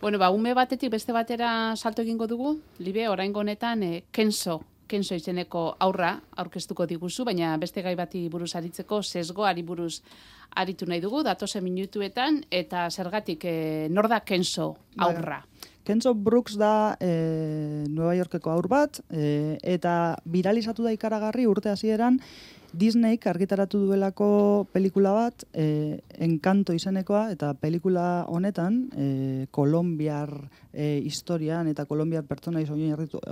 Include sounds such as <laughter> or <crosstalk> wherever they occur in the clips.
Bueno, ba, ume batetik beste batera salto egingo dugu, libe, orain honetan e, Kenzo, Kenzo izeneko aurra aurkeztuko diguzu, baina beste gai bati buruz aritzeko, sesgoari buruz aritu nahi dugu, datose minutuetan, eta zergatik, e, nor da Kenzo aurra? Kenzo Brooks da e, Nueva Yorkeko aur bat, e, eta viralizatu da ikaragarri urte hasieran Disneyk argitaratu duelako pelikula bat, e, Encanto izenekoa, eta pelikula honetan, e, Kolombiar e, historian eta Kolombiar pertsona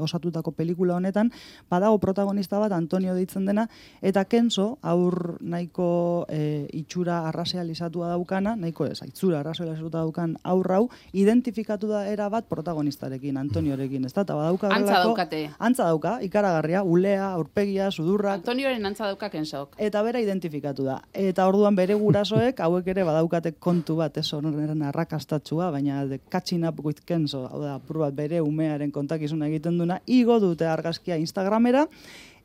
osatutako pelikula honetan, badago protagonista bat Antonio deitzen dena, eta Kenzo, aur nahiko e, itxura arrasealizatua daukana, nahiko ez, itxura arrasealizatua daukan aurrau, identifikatu da era bat protagonistarekin, Antoniorekin, ez da? Badauka antza daukate. Antza dauka, ikaragarria, ulea, urpegia, sudurra. Antonioren antza dauka Kensok. Eta bera identifikatu da. Eta orduan bere gurasoek hauek ere badaukate kontu bat ez horren arrakastatzua, baina de catching up with Kenzo, hau da, bat bere umearen kontakizuna egiten duna, igo dute argazkia Instagramera,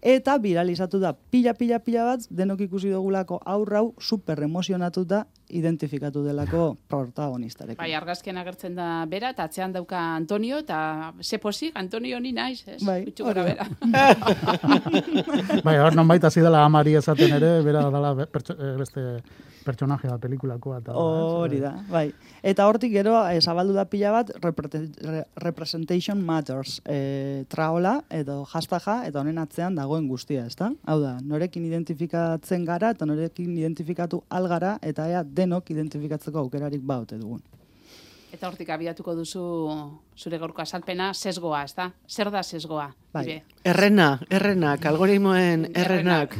eta viralizatu da pila, pila, pila bat, denok ikusi dugulako aurrau super emozionatuta identifikatu delako protagonistarekin. Bai, argazkian agertzen da bera, eta atzean dauka Antonio, eta ze posik, Antonio ni naiz, ez? Bai, hori bera. <laughs> bai, hor non baita zidela amari esaten ere, bera dala eh, beste pertsonaje da pelikulakoa. Hori da, bai. Eta hortik gero, e, zabaldu da pila bat, Representation Matters e, traola, edo jastaja, eta honen atzean dagoen guztia, ezta? Hau da, norekin identifikatzen gara, eta norekin identifikatu algara, eta ea denok identifikatzeko aukerarik baute dugun. Eta hortik abiatuko duzu zure gorko asalpena, sesgoa, ez da? Zer da sesgoa? Bai. Errena, errenak, algoritmoen errenak.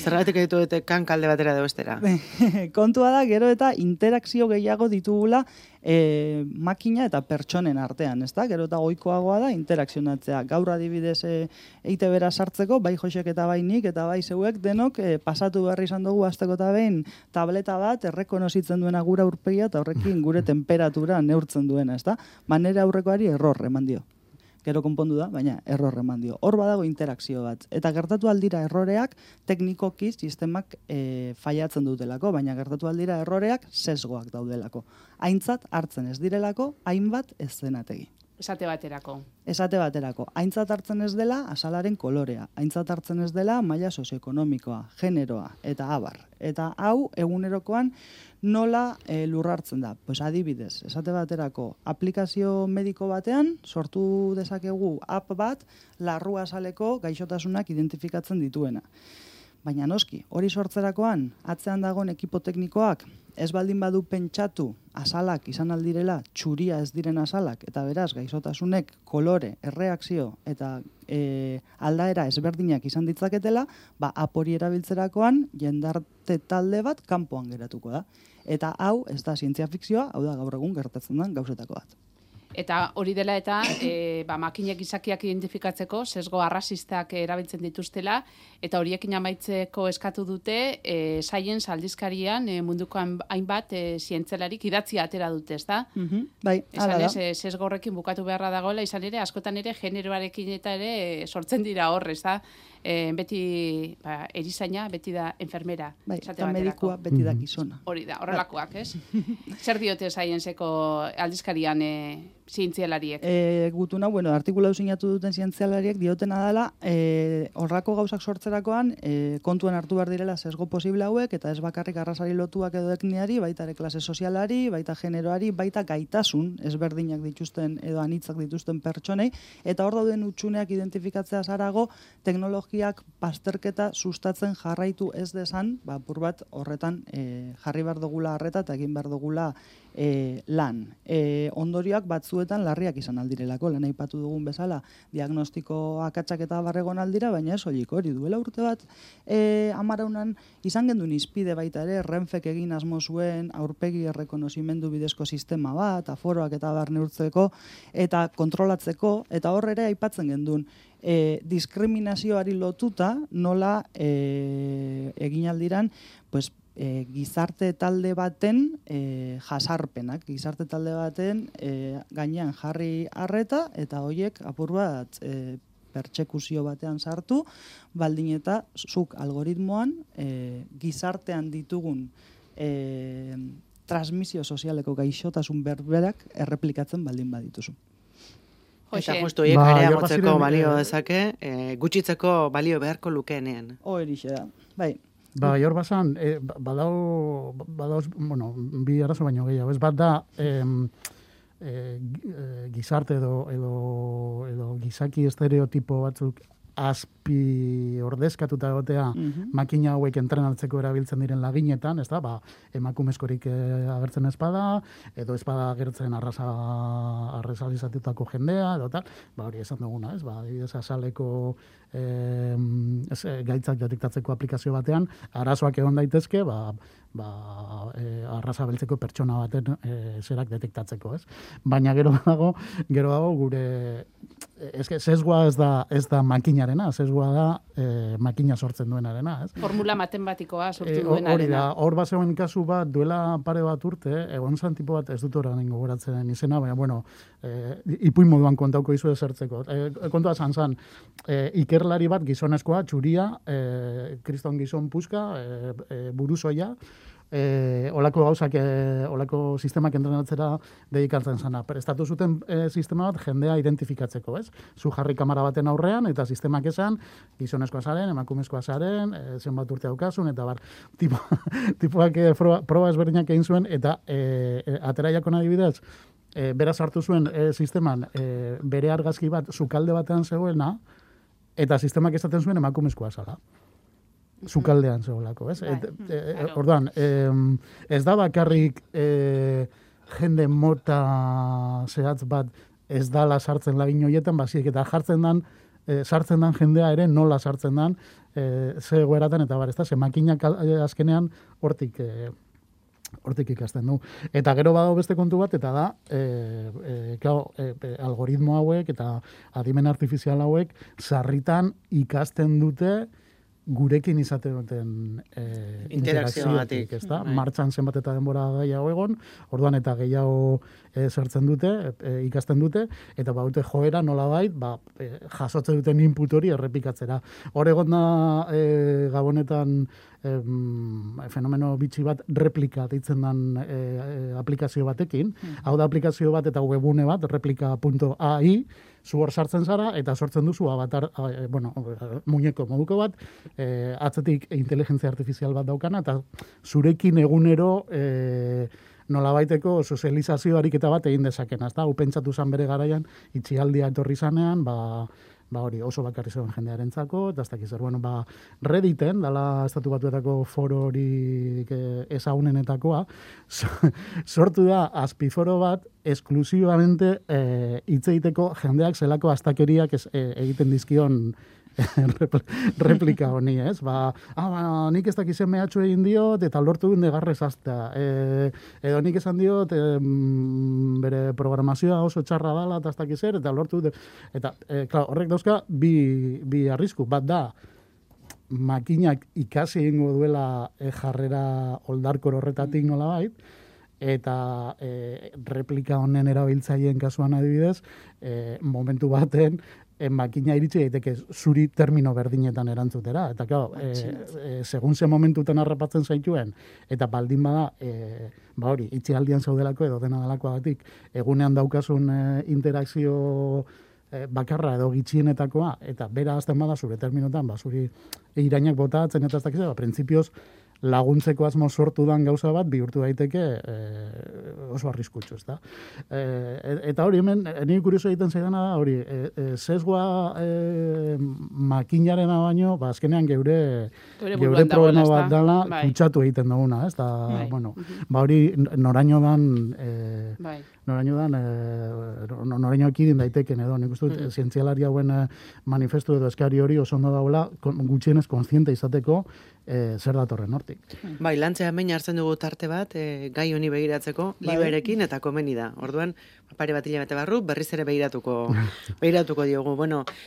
Zergatik ditu dute kankalde batera de bestera. <laughs> Kontua da, gero eta interakzio gehiago ditugula e, makina eta pertsonen artean, ez da? Gero eta goikoagoa da interakzionatzea. Gaur adibidez e, eite bera sartzeko, bai josek eta bai nik, eta bai zeuek denok e, pasatu berri izan dugu azteko eta behin tableta bat errekonozitzen duena gura urpegia eta horrekin gure <laughs> temperatura neurtzen duena, ez da? Manera aurrekoari error eman dio gero konpondu da, baina error eman dio. Hor badago interakzio bat. Eta gertatu aldira erroreak teknikoki sistemak e, faiatzen dutelako, baina gertatu aldira erroreak sesgoak daudelako. Aintzat hartzen ez direlako, hainbat ez zenategi. Esate baterako. Esate baterako. Aintzat hartzen ez dela, asalaren kolorea. Aintzat hartzen ez dela, maila sozioekonomikoa, generoa, eta abar. Eta hau, egunerokoan, nola e, lurrartzen da. Pues adibidez, esate baterako, aplikazio mediko batean, sortu dezakegu app bat, larrua saleko gaixotasunak identifikatzen dituena. Baina noski, hori sortzerakoan, atzean dagoen ekipo teknikoak, ez baldin badu pentsatu asalak izan aldirela, txuria ez diren asalak, eta beraz, gaixotasunek kolore, erreakzio eta e, aldaera ezberdinak izan ditzaketela, ba, apori erabiltzerakoan, jendarte talde bat kanpoan geratuko da. Eta hau, ez da zientzia fikzioa, hau da gaur egun gertatzen den gauzetako bat. Eta hori dela eta e, ba, makinek izakiak identifikatzeko, sesgo arrasistak erabiltzen dituztela, eta horiekin amaitzeko eskatu dute, e, saien saldizkarian e, munduko hainbat e, zientzelarik idatzi atera dute, ez da? Mm -hmm. Bai, ala da. Ez, sesgo horrekin bukatu beharra dagoela, izan ere, askotan ere, generoarekin eta ere sortzen dira horrez, da? e, beti ba, erizaina, beti da enfermera. Bai, eta medikua beti da gizona. Hori da, horrelakoak, ez? Zer diote zaienzeko aldizkarian e, zientzialariek? E, gutuna, bueno, artikula sinatu duten zientzialariek diotena dela, e, horrako gauzak sortzerakoan, e, kontuan hartu behar direla sesgo posible hauek, eta ez bakarrik arrasari lotuak edo ekniari, baita ere klase sozialari, baita generoari, baita gaitasun, ezberdinak dituzten edo anitzak dituzten pertsonei, eta hor dauden utxuneak identifikatzea zarago, teknologiak pasterketa sustatzen jarraitu ez desan, ba, bat horretan e, jarri behar dugula harreta eta egin behar dugula e, lan. E, ondorioak batzuetan larriak izan aldirelako, lan aipatu dugun bezala, diagnostiko akatsak eta barregon aldira, baina ez hori duela urte bat, e, amaraunan izan gendun izpide baita ere, renfek egin asmo zuen aurpegi errekonozimendu bidezko sistema bat, aforoak eta barne urtzeko, eta kontrolatzeko, eta horre aipatzen gendun, e, diskriminazioari lotuta nola e, egin aldiran, pues, e, gizarte talde baten e, jasarpenak, gizarte talde baten e, gainean jarri harreta eta hoiek apur bat e, pertsekuzio batean sartu, baldin eta zuk algoritmoan e, gizartean ditugun e, transmisio sozialeko gaixotasun berberak erreplikatzen baldin badituzu. Eta justu hiek Ba, area ja, motzeko baziren, balio eh, dezake, eh, gutxitzeko balio beharko lukeenean. Horixe da. Bai, Ba, hor basan, e, badau, badau, bueno, bi arazo baino gehiago. Ez bat da, em, e, gizarte edo, edo, edo gizaki estereotipo batzuk azpi ordezkatuta egotea Mhm. makina hauek entrenatzeko erabiltzen diren laginetan, ez da, ba, emakumezkorik eh, agertzen espada, edo espada agertzen arrasa, arrasalizatutako jendea, edo tal, ba, hori esan duguna, ez, ba, adibidez, azaleko eh, ez, eh, gaitzak detektatzeko aplikazio batean, arazoak egon daitezke, ba, ba, e, arrasa beltzeko pertsona baten e, zerak detektatzeko, ez? Baina gero dago, gero dago gure eske sesgoa ez da ez da makinarena, sesgoa da e, makina sortzen duenarena, ez? Formula matematikoa sortu E, duen hori da, hor bazegoen kasu bat, duela pare bat urte, egon zan tipo bat, ez dut orain gogoratzen izena, baina, bueno, e, ipuin moduan kontauko izu esertzeko. E, kontua zan zan, e, ikerlari bat gizonezkoa, txuria, e, kriston gizon puska, e, e, buruzoia, e, olako gauzak, e, olako sistemak entrenatzera dedikatzen zana. Prestatu zuten e, sistema bat jendea identifikatzeko, ez? Zu jarri kamera baten aurrean, eta sistemak esan, gizonezkoa zaren, emakumezkoa zaren, e, zenbat urte daukasun, eta bar, <laughs> tipo, tipoak e, proba, proba ezberdinak egin zuen, eta e, e, ateraiakon adibidez, e, beraz hartu zuen e, sisteman e, bere argazki bat sukalde batean zegoena, eta sistemak esaten zuen emakumezkoa zala sukaldean zegoelako, ez? Bai, mm, e, e, orduan, em, ez da bakarrik e, jende mota zehatz bat ez dala sartzen lagin horietan, basiek eta jartzen dan, e, sartzen dan jendea ere nola sartzen dan, e, ze egoeratan eta bar, ez da, ze makinak e, azkenean hortik e, hortik ikasten du. Eta gero badago beste kontu bat, eta da, e, e, claro, e, e, algoritmo hauek eta adimen artifizial hauek sarritan ikasten dute gurekin izate duten e, Interakzioagatik. ez da? Bai. Martxan zenbat eta denbora gehiago egon, orduan eta gehiago e, zertzen dute, e, ikasten dute, eta baute joera nolabait, ba, e, jasotzen duten input hori errepikatzera. Hor egon da e, gabonetan em, fenomeno bitxi bat replika deitzen dan e, e, aplikazio batekin. Hau da aplikazio bat eta webune bat, replika.ai, zu hor sartzen zara eta sortzen duzu avatar, a, e, bueno, muñeko moduko bat, e, atzetik inteligentzia artifizial bat daukana, eta zurekin egunero e, nolabaiteko sozializazio ariketa bat egin dezakena, ezta? Hau pentsatu zan bere garaian, itxialdia etorri zanean, ba, ba hori oso bakarri zegoen jendearentzako, eta ez dakiz bueno, ba, Redditen, dala estatu batuetako foro hori e, ezagunenetakoa, <laughs> so- sortu da azpiforo bat, esklusibamente e, hitz egiteko jendeak zelako astakeriak ez, e, egiten dizkion replika honi, ez? Ba, ah, ba, nik ez dakizen mehatxu egin diot, eta lortu dut negarrez aztea. E, edo nik esan diot, e, bere programazioa oso txarra dala, eta ez dakizer, eta lortu dut. Eta, e, klar, horrek dauzka, bi, bi arrisku. Bat da, makinak ikasi egingo duela e, jarrera oldarkor horretatik nolabait, eta e, replika honen erabiltzaileen kasuan adibidez, e, momentu baten, e, makina iritsi daiteke zuri termino berdinetan erantzutera. Eta, claro, e, e, segun ze momentutan harrapatzen zaituen, eta baldin bada, e, ba hori, itxialdian zaudelako edo dena delakoagatik, egunean daukasun e, interakzio e, bakarra edo gitxienetakoa, eta bera azten bada zure terminotan, ba, zuri irainak botatzen eta ez dakiz, ba, printzipioz laguntzeko asmo sortu dan gauza bat bihurtu daiteke e, oso arriskutsu, ezta. E, eta hori hemen, e, nire kurioso egiten zaidana da, hori, e, e, sesgoa e, makinarena baino, ba, azkenean geure, Geure geure problema dagoela, bat ezta? dela, Bai. kutsatu egiten duguna, ez? Da, Bai. bueno, ba hori noraino dan, e, Bai. noraino dan, e, no- noraino ekidin daiteken edo, nik uste dut, Mm. zientzialari hauen eh, manifestu edo eskari hori oso ondo daula, kon- gutxienez konstiente izateko e, zer datorren hortik. Bai, lantzea hemen hartzen dugu tarte bat, e, gai honi begiratzeko, Bai. Liberekin eta komeni da. Orduan, pare bat hilabete barru, berriz ere begiratuko, begiratuko diogu. Bueno,